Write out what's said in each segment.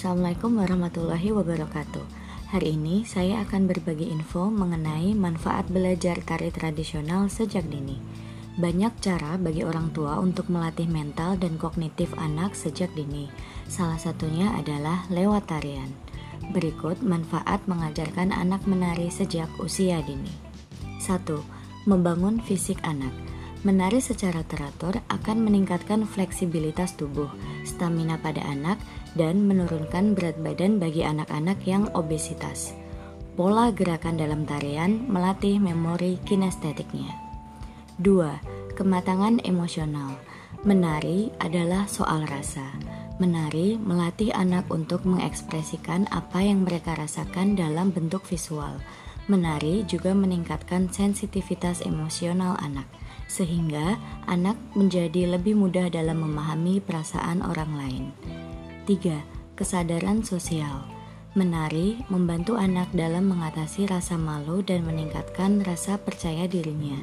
Assalamualaikum warahmatullahi wabarakatuh. Hari ini saya akan berbagi info mengenai manfaat belajar tari tradisional sejak dini. Banyak cara bagi orang tua untuk melatih mental dan kognitif anak sejak dini. Salah satunya adalah lewat tarian. Berikut manfaat mengajarkan anak menari sejak usia dini. 1. Membangun fisik anak. Menari secara teratur akan meningkatkan fleksibilitas tubuh, stamina pada anak, dan menurunkan berat badan bagi anak-anak yang obesitas. Pola gerakan dalam tarian melatih memori kinestetiknya. 2. Kematangan emosional. Menari adalah soal rasa. Menari melatih anak untuk mengekspresikan apa yang mereka rasakan dalam bentuk visual. Menari juga meningkatkan sensitivitas emosional anak sehingga anak menjadi lebih mudah dalam memahami perasaan orang lain. 3. Kesadaran sosial. Menari membantu anak dalam mengatasi rasa malu dan meningkatkan rasa percaya dirinya.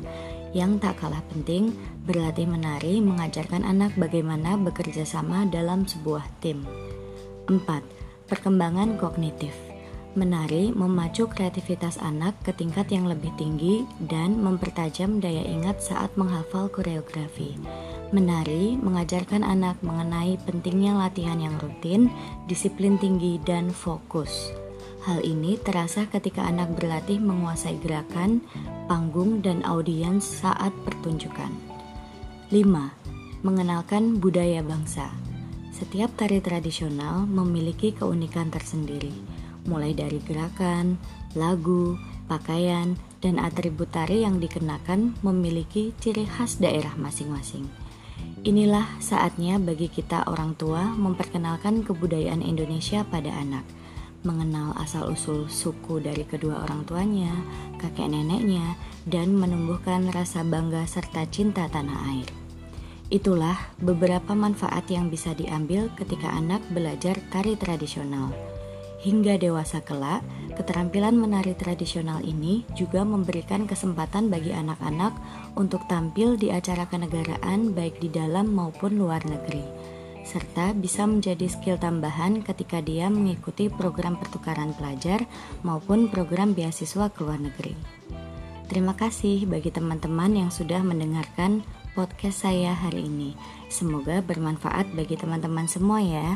Yang tak kalah penting, berlatih menari mengajarkan anak bagaimana bekerja sama dalam sebuah tim. 4. Perkembangan kognitif Menari memacu kreativitas anak ke tingkat yang lebih tinggi dan mempertajam daya ingat saat menghafal koreografi. Menari mengajarkan anak mengenai pentingnya latihan yang rutin, disiplin tinggi, dan fokus. Hal ini terasa ketika anak berlatih menguasai gerakan, panggung, dan audiens saat pertunjukan. 5. Mengenalkan budaya bangsa. Setiap tari tradisional memiliki keunikan tersendiri mulai dari gerakan, lagu, pakaian, dan atribut tari yang dikenakan memiliki ciri khas daerah masing-masing. Inilah saatnya bagi kita orang tua memperkenalkan kebudayaan Indonesia pada anak, mengenal asal-usul suku dari kedua orang tuanya, kakek neneknya, dan menumbuhkan rasa bangga serta cinta tanah air. Itulah beberapa manfaat yang bisa diambil ketika anak belajar tari tradisional hingga dewasa kelak, keterampilan menari tradisional ini juga memberikan kesempatan bagi anak-anak untuk tampil di acara kenegaraan baik di dalam maupun luar negeri, serta bisa menjadi skill tambahan ketika dia mengikuti program pertukaran pelajar maupun program beasiswa ke luar negeri. Terima kasih bagi teman-teman yang sudah mendengarkan podcast saya hari ini. Semoga bermanfaat bagi teman-teman semua ya.